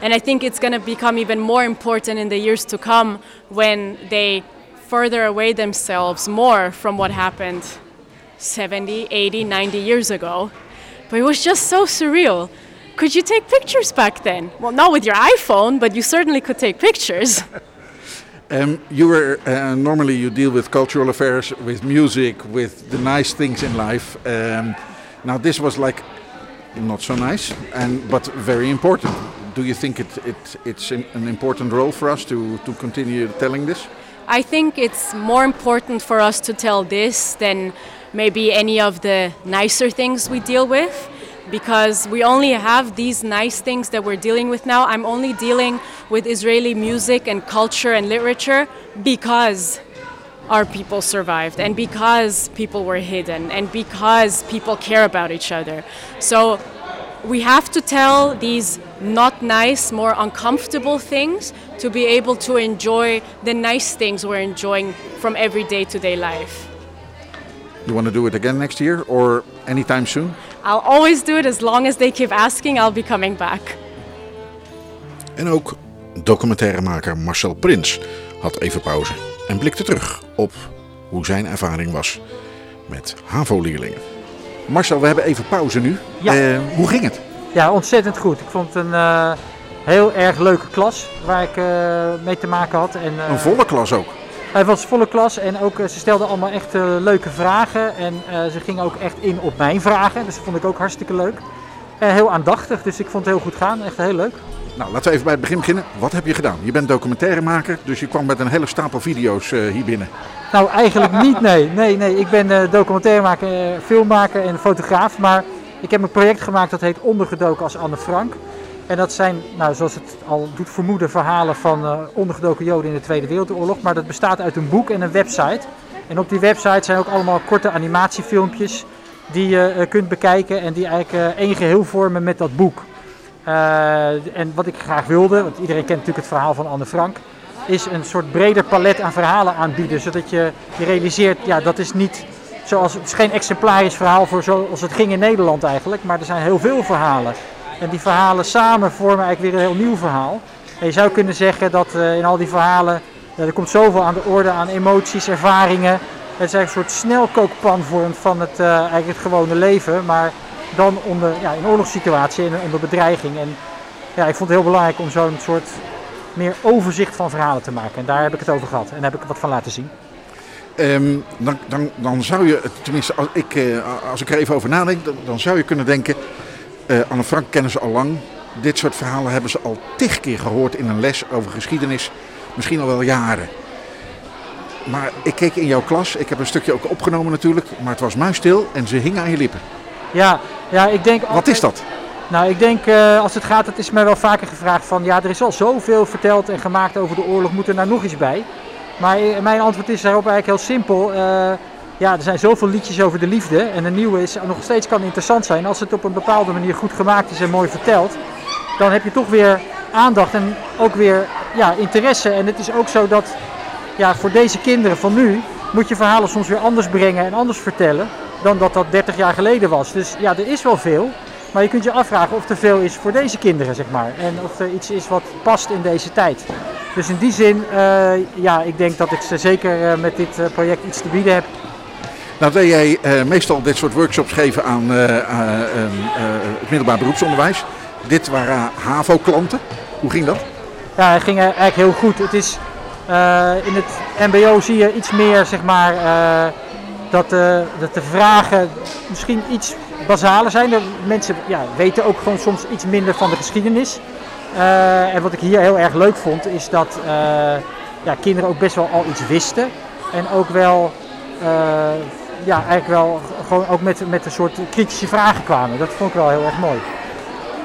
And I think it's going to become even more important in the years to come when they further away themselves more from what happened 70, 80, 90 years ago. But it was just so surreal. Could you take pictures back then? Well, not with your iPhone, but you certainly could take pictures. <laughs> Um, you were uh, normally you deal with cultural affairs, with music, with the nice things in life. Um, now this was like not so nice, and but very important. Do you think it, it it's an an important role for us to to continue telling this? I think it's more important for us to tell this than maybe any of the nicer things we deal with because we only have these nice things that we're dealing with now. I'm only dealing with Israeli music and culture and literature because our people survived and because people were hidden and because people care about each other. So we have to tell these not nice, more uncomfortable things to be able to enjoy the nice things we're enjoying from everyday to day life. You want to do it again next year or anytime soon? I'll always do it as long as they keep asking, I'll be coming back. En ook documentairemaker Marcel Prins had even pauze en blikte terug op hoe zijn ervaring was met HAVO-leerlingen. Marcel, we hebben even pauze nu. Ja. Eh, hoe ging het? Ja, ontzettend goed. Ik vond het een eh, heel erg leuke klas waar ik eh, mee te maken had. En, eh, Een volle klas ook. Hij was volle klas en ook, eh, ze stelden allemaal echt eh, leuke vragen. En eh, ze gingen ook echt in op mijn vragen. Dus dat vond ik ook hartstikke leuk. Eh, heel aandachtig, dus ik vond het heel goed gaan. Echt heel leuk. Nou, laten we even bij het begin beginnen. Wat heb je gedaan? Je bent documentairemaker, dus je kwam met een hele stapel video's hier binnen. Nou, eigenlijk <laughs> niet, nee. Nee, nee. Ik ben eh, documentairemaker, filmmaker en fotograaf. Maar ik heb een project gemaakt dat heet Ondergedoken als Anne Frank. En dat zijn, nou, zoals het al doet vermoeden, verhalen van eh, ondergedoken Joden in de Tweede Wereldoorlog. Maar dat bestaat uit een boek en een website. En op die website zijn ook allemaal korte animatiefilmpjes die je eh, kunt bekijken en die eigenlijk eh, één geheel vormen met dat boek. En wat ik graag wilde, want iedereen kent natuurlijk het verhaal van Anne Frank, is een soort breder palet aan verhalen aanbieden. Zodat je, je realiseert, ja, dat is niet zoals, het is geen exemplarisch verhaal voor zoals het ging in Nederland eigenlijk, maar er zijn heel veel verhalen. En die verhalen samen vormen eigenlijk weer een heel nieuw verhaal. En je zou kunnen zeggen dat eh, in al die verhalen, ja, er komt zoveel aan de orde aan emoties, ervaringen. Het is eigenlijk een soort snelkookpan vormt van het, eh, eigenlijk het gewone leven, maar dan onder, ja, in oorlogssituatie en onder bedreiging. En ja, ik vond het heel belangrijk om zo'n soort meer overzicht van verhalen te maken. En daar heb ik het over gehad en daar heb ik wat van laten zien. Ehm, dan, dan, dan zou je, tenminste als ik, eh, als ik er even over nadenk, dan zou je kunnen denken... eh, Anne Frank kennen ze al lang. Dit soort verhalen hebben ze al tig keer gehoord in een les over geschiedenis. Misschien al wel jaren. Maar ik keek in jouw klas, ik heb een stukje ook opgenomen natuurlijk, maar het was muisstil en ze hingen aan je lippen. Ja, ja ik denk... Wat is dat? Nou, ik denk eh, als het gaat, het is mij wel vaker gevraagd van ja, er is al zoveel verteld en gemaakt over de oorlog, moet er nou nog iets bij? Maar eh, mijn antwoord is daarop eigenlijk heel simpel. Ja, er zijn zoveel liedjes over de liefde. En een nieuwe is nog steeds kan interessant zijn. Als het op een bepaalde manier goed gemaakt is en mooi verteld. Dan heb je toch weer aandacht en ook weer ja, interesse. En het is ook zo dat ja, voor deze kinderen van nu moet je verhalen soms weer anders brengen en anders vertellen dan dat dat 30 jaar geleden was. Dus ja, er is wel veel. Maar je kunt je afvragen of er veel is voor deze kinderen, zeg maar. En of er iets is wat past in deze tijd. Dus in die zin, uh, ja, ik denk dat ik ze zeker uh, met dit uh, project iets te bieden heb. Nou, deed jij meestal dit soort workshops geven aan het middelbaar beroepsonderwijs. Dit waren HAVO-klanten. Hoe ging dat? Ja, het ging eigenlijk heel goed. Het is, in het MBO zie je iets meer, zeg maar, dat, dat de vragen misschien iets basaler zijn. Mensen ja, weten ook gewoon soms iets minder van de geschiedenis. En wat ik hier heel erg leuk vond, is dat ja, kinderen ook best wel al iets wisten. En ook wel, ja, eigenlijk wel gewoon ook met, met een soort kritische vragen kwamen. Dat vond ik wel heel erg mooi.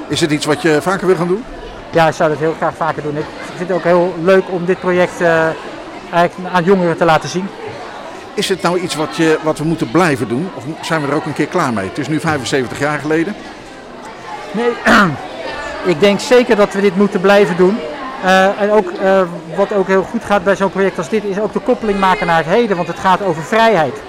Is het iets wat je vaker wil gaan doen? Ja, ik zou dat heel graag vaker doen. Ik vind het ook heel leuk om dit project eigenlijk aan jongeren te laten zien. Is het nou iets wat, je, wat we moeten blijven doen? Of zijn we er ook een keer klaar mee? Het is nu 75 jaar geleden. Nee, <clears throat> ik denk zeker dat we dit moeten blijven doen. Uh, en ook uh, wat ook heel goed gaat bij zo'n project als dit, is ook de koppeling maken naar het heden. Want het gaat over vrijheid.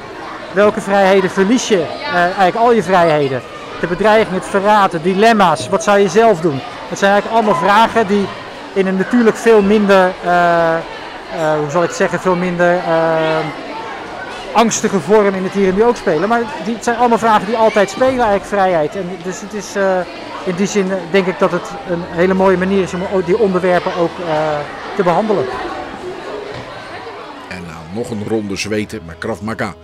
Welke vrijheden verlies je? Uh, eigenlijk al je vrijheden. De bedreiging, het verraad, dilemma's. Wat zou je zelf doen? Dat zijn eigenlijk allemaal vragen die in een natuurlijk veel minder, hoe zal ik het zeggen, veel minder angstige vorm in het hier en nu ook spelen. Maar die, het zijn allemaal vragen die altijd spelen, eigenlijk vrijheid. En dus het is uh, in die zin denk ik dat het een hele mooie manier is om die onderwerpen ook uh, te behandelen. En nou, nog een ronde zweten met Krav Maga.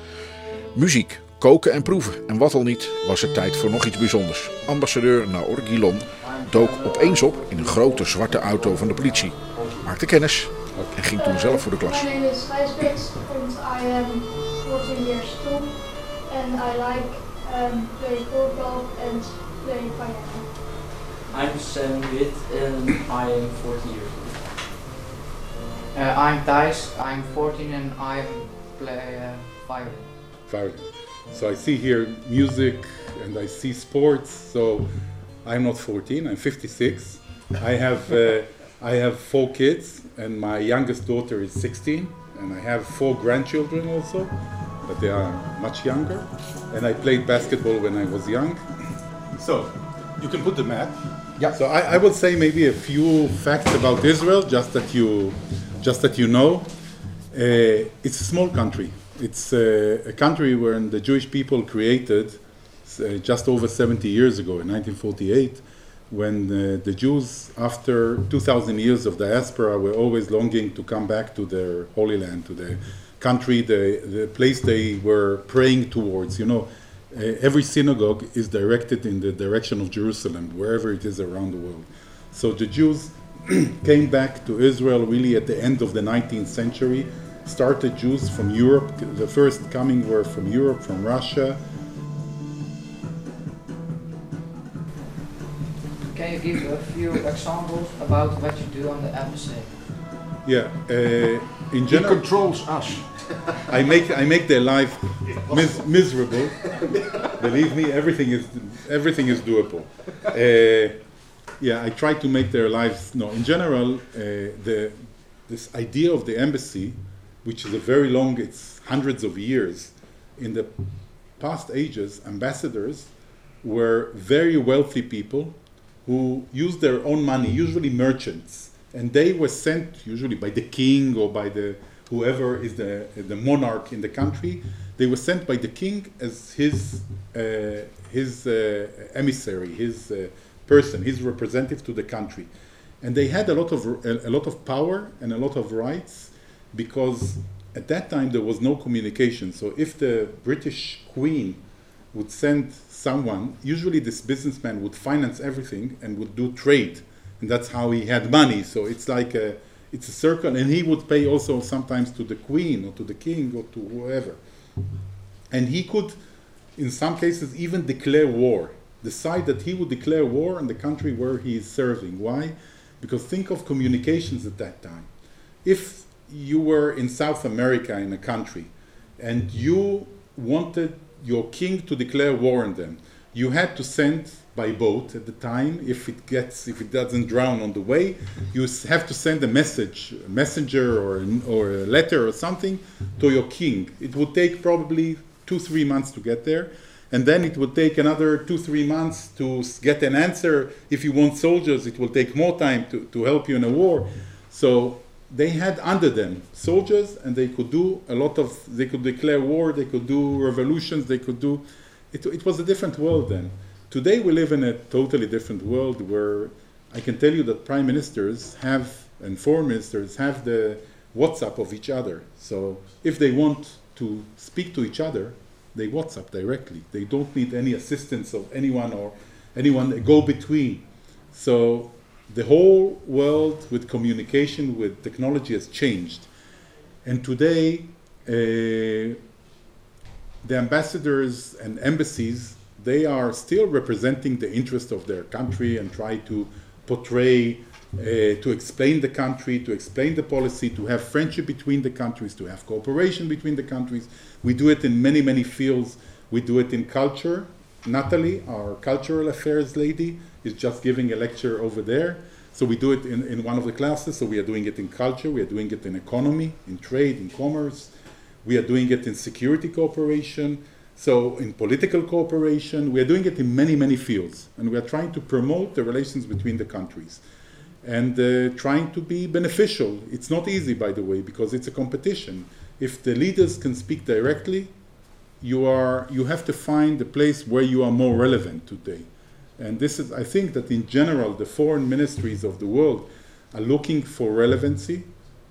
Muziek, koken en proeven. En wat al niet, was het tijd voor nog iets bijzonders. Ambassadeur Naor Gilon dook opeens op in een grote zwarte auto van de politie. Maakte kennis en ging toen zelf voor de klas. Mijn naam is Gijsbert en ik 14 years too, and I like um, playing football and playing. I'm Sam Witt and I am 14 years old. Uh, I'm Thijs, I'm 14 and I play uh, violin. So I see here music and I see sports. So I'm not 14, I'm 56. I have uh, I have four kids and my youngest daughter is 16 and I have four grandchildren also, but they are much younger. And I played basketball when I was young. So, you can put the map. Yeah. So I, I will say maybe a few facts about Israel, just that you, just that you know. Uh, it's a small country. It's uh, a country where the Jewish people created uh, just over 70 years ago, in 1948 when uh, the Jews, after 2,000 years of diaspora, were always longing to come back to their Holy Land, to the country, the, the place they were praying towards. You know, uh, every synagogue is directed in the direction of Jerusalem, wherever it is around the world. So the Jews <clears throat> came back to Israel really at the end of the 19th century. Started Jews from Europe. The first coming were from Europe, from Russia, Can you give a few examples about what you do on the embassy? Yeah, uh, in general, he controls us. <laughs> I make I make their life mis- miserable. <laughs> Believe me, everything is everything is doable. Uh, yeah, I try to make their lives. No, in general, uh, the this idea of the embassy, which is a very long, it's hundreds of years. In the past ages, ambassadors were very wealthy people who used their own money, usually merchants, and they were sent usually by the king or by the whoever is the the monarch in the country. They were sent by the king as his uh, his uh, emissary, his uh, person, his representative to the country, and they had a lot of a, a lot of power and a lot of rights because at that time there was no communication. So if the British Queen would send someone, usually this businessman would finance everything and would do trade, and that's how he had money. So it's like a, it's a circle, and he would pay also sometimes to the queen or to the king or to whoever, and he could, in some cases, even declare war. Decide that he would declare war on the country where he is serving. Why? Because think of communications at that time. If you were in South America in a country and you wanted your king to declare war on them. You had to send by boat at the time. If it gets if it doesn't drown on the way you have to send a message a messenger or an, or a letter or something to your king. It would take probably 2 3 months to get there and then it would take another 2 3 months to get an answer. If you want soldiers it will take more time to, to help you in a war. So they had under them soldiers and they could do a lot of they could declare war they could do revolutions they could do it, it was a different world then. Today we live in a totally different world where i can tell you that prime ministers have and foreign ministers have the whatsapp of each other. So if they want to speak to each other they whatsapp directly. They don't need any assistance of anyone or anyone go between. So the whole world with communication with technology has changed. And today uh, the ambassadors and embassies they are still representing the interest of their country and try to portray uh, to explain the country to explain the policy to have friendship between the countries to have cooperation between the countries. We do it in many many fields. We do it in culture natalie our cultural affairs lady is just giving a lecture over there so we do it in, in one of the classes so we are doing it in culture we are doing it in economy in trade in commerce we are doing it in security cooperation, so in political cooperation. We are doing it in many, many fields. And we are trying to promote the relations between the countries and uh, trying to be beneficial. It's not easy, by the way, because it's a competition. If the leaders can speak directly, you, are, you have to find a place where you are more relevant today. And this is, I think that in general, the foreign ministries of the world are looking for relevancy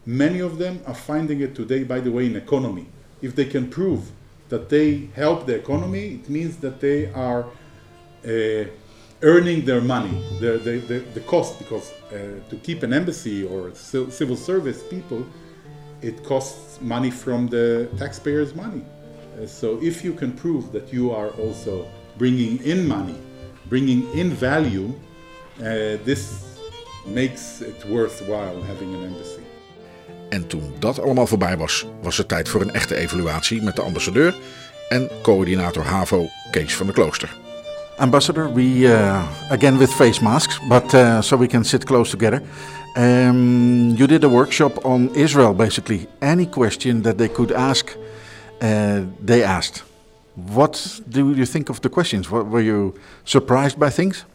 Many of them are finding it today, by the way, in economy. If they can prove that they help the economy, it means that they are uh, earning their money, the, the, the, the cost, because uh, to keep an embassy or civil service people, it costs money from the taxpayers' money. Uh, so if you can prove that you are also bringing in money, bringing in value, uh, this makes it worthwhile having an embassy. En toen dat allemaal voorbij was, was het tijd voor een echte evaluatie met de ambassadeur en coördinator HAVO Kees van der Klooster. Ambassador, we uh, again with face masks, but uh, so we can sit close together. Um, you did a workshop on Israel, basically. Any question that they could ask, uh, they asked. What do you think of the questions? What, were you surprised by things?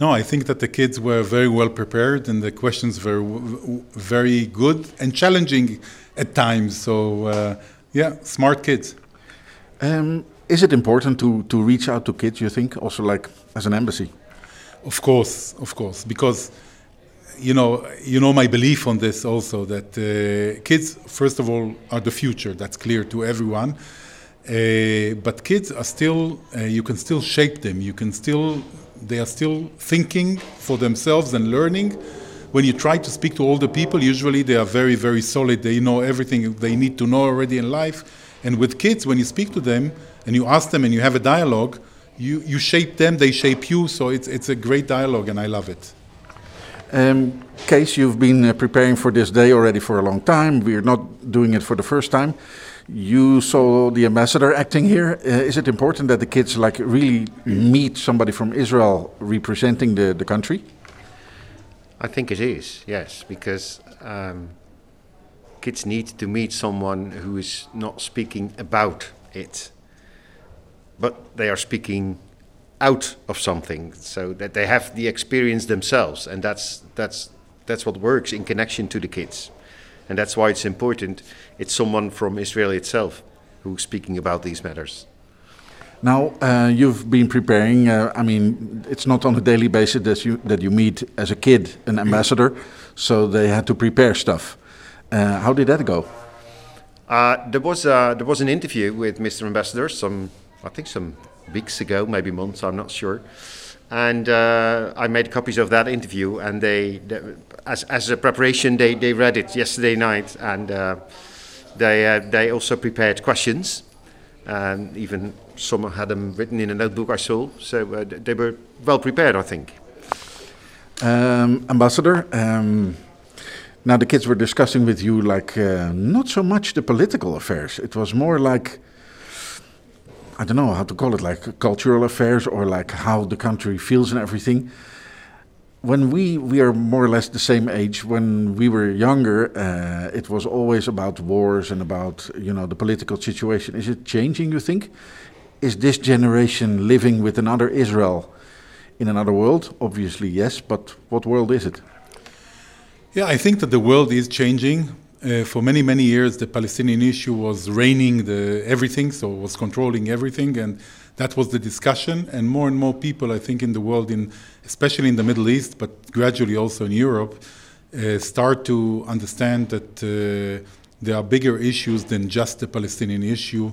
No, I think that the kids were very well prepared and the questions were very good and challenging at times. So, uh, yeah, smart kids. Um, is it important to, to reach out to kids, you think, also like as an embassy? Of course, of course, because you know, you know my belief on this also that uh, kids, first of all, are the future. That's clear to everyone. Uh, but kids are still, uh, you can still shape them. You can still, they are still thinking for themselves and learning. When you try to speak to older people, usually they are very, very solid. They know everything they need to know already in life. And with kids, when you speak to them and you ask them and you have a dialogue, you, you shape them, they shape you. So it's, it's a great dialogue and I love it. Um, Kees, you've been uh, preparing for this day already for a long time. We're not doing it for the first time. You saw the ambassador acting here. Uh, is it important that the kids like really meet somebody from Israel representing the, the country? I think it is, yes, because um, kids need to meet someone who is not speaking about it, but they are speaking out of something, so that they have the experience themselves, and that's that's that's what works in connection to the kids, and that's why it's important. It's someone from Israel itself who's speaking about these matters. Now uh, you've been preparing. Uh, I mean, it's not on a daily basis that you that you meet as a kid an <clears throat> ambassador, so they had to prepare stuff. Uh, how did that go? Uh, there was uh, there was an interview with Mr. Ambassador some I think some weeks ago, maybe months, I'm not sure. And uh, I made copies of that interview, and they, they as as a preparation, they, they read it yesterday night, and uh, they uh, they also prepared questions, and even some had them written in a notebook I saw. So uh, they were well prepared, I think. Um, Ambassador, um, Now, the kids were discussing with you like uh, not so much the political affairs. It was more like I don't know how to call it, like cultural affairs or like how the country feels and everything. When we we are more or less the same age. When we were younger, uh, it was always about wars and about you know the political situation. Is it changing? You think? Is this generation living with another Israel in another world? Obviously, yes. But what world is it? Yeah, I think that the world is changing. Uh, for many many years, the Palestinian issue was reigning the everything, so was controlling everything, and that was the discussion. And more and more people, I think, in the world, in especially in the Middle East, but gradually also in Europe, uh, start to understand that uh, there are bigger issues than just the Palestinian issue.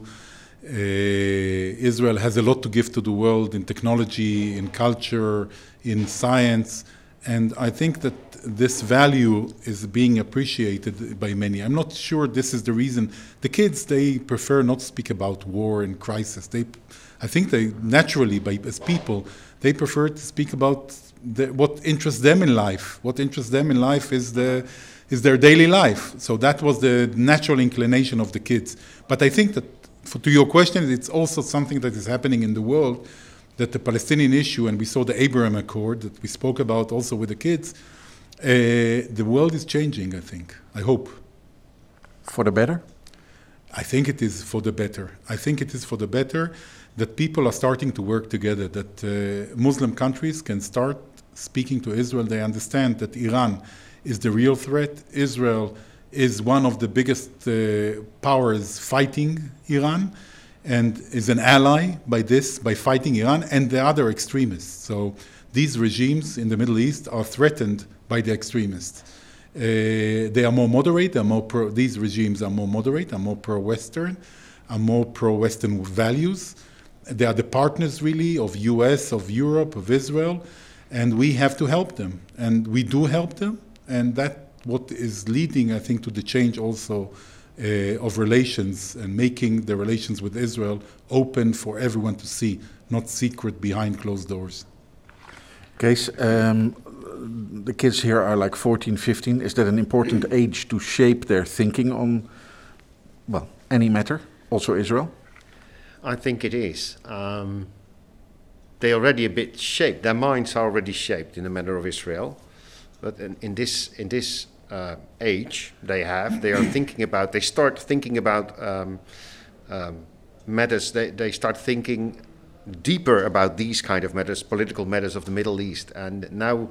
Uh, Israel has a lot to give to the world in technology, in culture, in science, and I think that this value is being appreciated by many. I'm not sure this is the reason. The kids they prefer not to speak about war and crisis. They, I think they naturally, by, as people, they prefer to speak about the, what interests them in life. What interests them in life is the is their daily life. So that was the natural inclination of the kids. But I think that, for, to your question, it's also something that is happening in the world. That the Palestinian issue, and we saw the Abraham Accord that we spoke about also with the kids, uh, the world is changing, I think. I hope. For the better? I think it is for the better. I think it is for the better that people are starting to work together, that uh, Muslim countries can start speaking to Israel. They understand that Iran is the real threat. Israel is one of the biggest uh, powers fighting Iran and is an ally by this, by fighting Iran and the other extremists. So these regimes in the Middle East are threatened by the extremists. Uh, they are more moderate. Are more pro, these regimes are more moderate, are more pro-Western, are more pro-Western values. They are the partners, really, of U.S., of Europe, of Israel, and we have to help them, and we do help them, and that what is leading, I think, to the change also uh, of relations and making the relations with Israel open for everyone to see, not secret behind closed doors. Kees, um, the kids here are like 14, 15. Is that an important <clears throat> age to shape their thinking on, well, any matter, also Israel? I think it is. Um, they're already a bit shaped. Their minds are already shaped in the matter of Israel. But in, in this in this uh, age they have, they are <clears throat> thinking about. They start thinking about um, um, matters. They they start thinking deeper about these kind of matters, political matters of the Middle East. And now,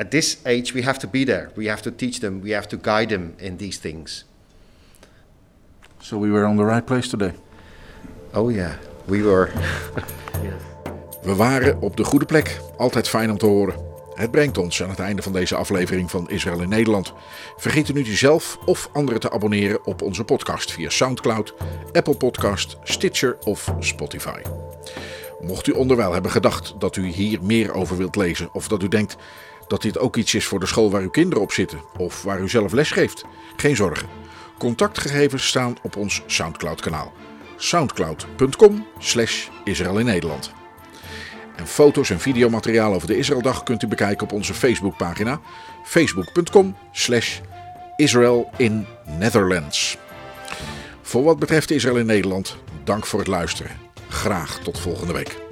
at this age, we have to be there. We have to teach them. We have to guide them in these things. So we were on the right place today. Oh yeah, we were. <laughs> We waren op de goede plek. Altijd fijn om te horen. Het brengt ons aan het einde van deze aflevering van Israël in Nederland. Vergeet u niet uzelf of anderen te abonneren op onze podcast via SoundCloud, Apple Podcast, Stitcher of Spotify. Mocht u onderwijl hebben gedacht dat u hier meer over wilt lezen of dat u denkt dat dit ook iets is voor de school waar uw kinderen op zitten of waar u zelf les geeft, geen zorgen. Contactgegevens staan op ons SoundCloud kanaal. soundcloud.com slash Israël in Nederland. En foto's en videomateriaal over de Israëldag kunt u bekijken op onze Facebookpagina facebook.com slash Israel in Netherlands. Voor wat betreft Israël in Nederland, dank voor het luisteren. Graag tot volgende week.